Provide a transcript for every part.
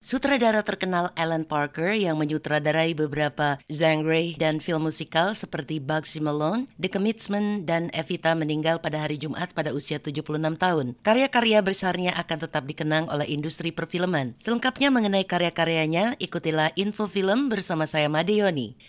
Sutradara terkenal Alan Parker yang menyutradarai beberapa genre dan film musikal seperti Bugsy Malone, The Commitment, dan Evita meninggal pada hari Jumat pada usia 76 tahun. Karya-karya besarnya akan tetap dikenang oleh industri perfilman. Selengkapnya mengenai karya-karyanya, ikutilah info film bersama saya Madeoni.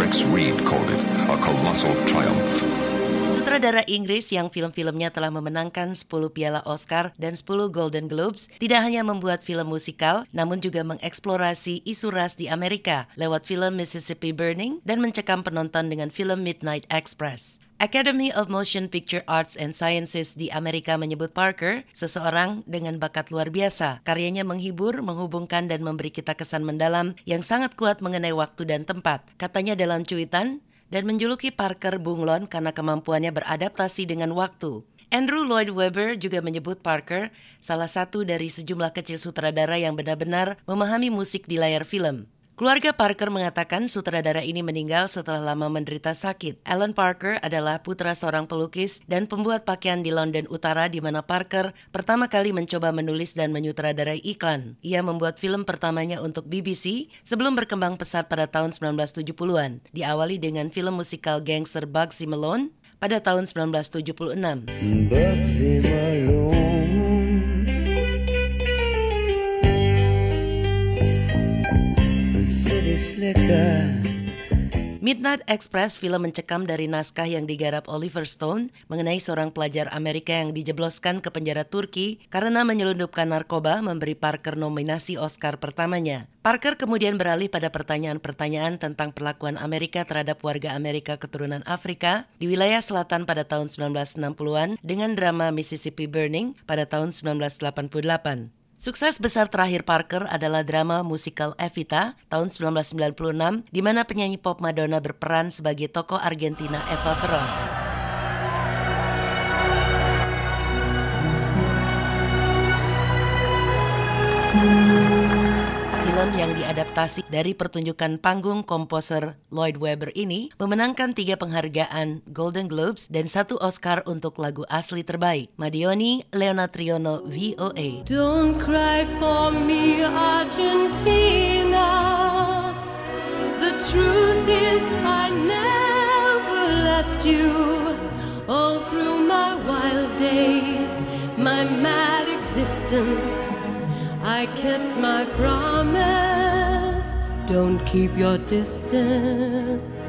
Rex Reed called it a colossal triumph. Sutradara Inggris yang film-filmnya telah memenangkan 10 piala Oscar dan 10 Golden Globes tidak hanya membuat film musikal, namun juga mengeksplorasi isu ras di Amerika lewat film Mississippi Burning dan mencekam penonton dengan film Midnight Express. Academy of Motion Picture Arts and Sciences di Amerika menyebut Parker seseorang dengan bakat luar biasa. Karyanya menghibur, menghubungkan, dan memberi kita kesan mendalam yang sangat kuat mengenai waktu dan tempat. Katanya dalam cuitan, dan menjuluki Parker bunglon karena kemampuannya beradaptasi dengan waktu. Andrew Lloyd Webber juga menyebut Parker salah satu dari sejumlah kecil sutradara yang benar-benar memahami musik di layar film. Keluarga Parker mengatakan sutradara ini meninggal setelah lama menderita sakit. Alan Parker adalah putra seorang pelukis dan pembuat pakaian di London Utara di mana Parker pertama kali mencoba menulis dan menyutradarai iklan. Ia membuat film pertamanya untuk BBC sebelum berkembang pesat pada tahun 1970-an. Diawali dengan film musikal gangster Bugsy Malone pada tahun 1976. Bugsy Malone Midnight Express film mencekam dari naskah yang digarap Oliver Stone mengenai seorang pelajar Amerika yang dijebloskan ke penjara Turki karena menyelundupkan narkoba memberi Parker nominasi Oscar pertamanya. Parker kemudian beralih pada pertanyaan-pertanyaan tentang perlakuan Amerika terhadap warga Amerika keturunan Afrika di wilayah selatan pada tahun 1960-an dengan drama Mississippi Burning pada tahun 1988. Sukses besar terakhir Parker adalah drama musikal Evita tahun 1996 di mana penyanyi pop Madonna berperan sebagai tokoh Argentina Eva Peron. Film yang diadaptasi dari pertunjukan panggung komposer Lloyd Webber ini memenangkan tiga penghargaan Golden Globes dan satu Oscar untuk lagu asli terbaik. Madioni Leona Triono VOA. Don't cry for me Argentina The truth is I never left you All through my wild days My mad existence I kept my promise. Don't keep your distance.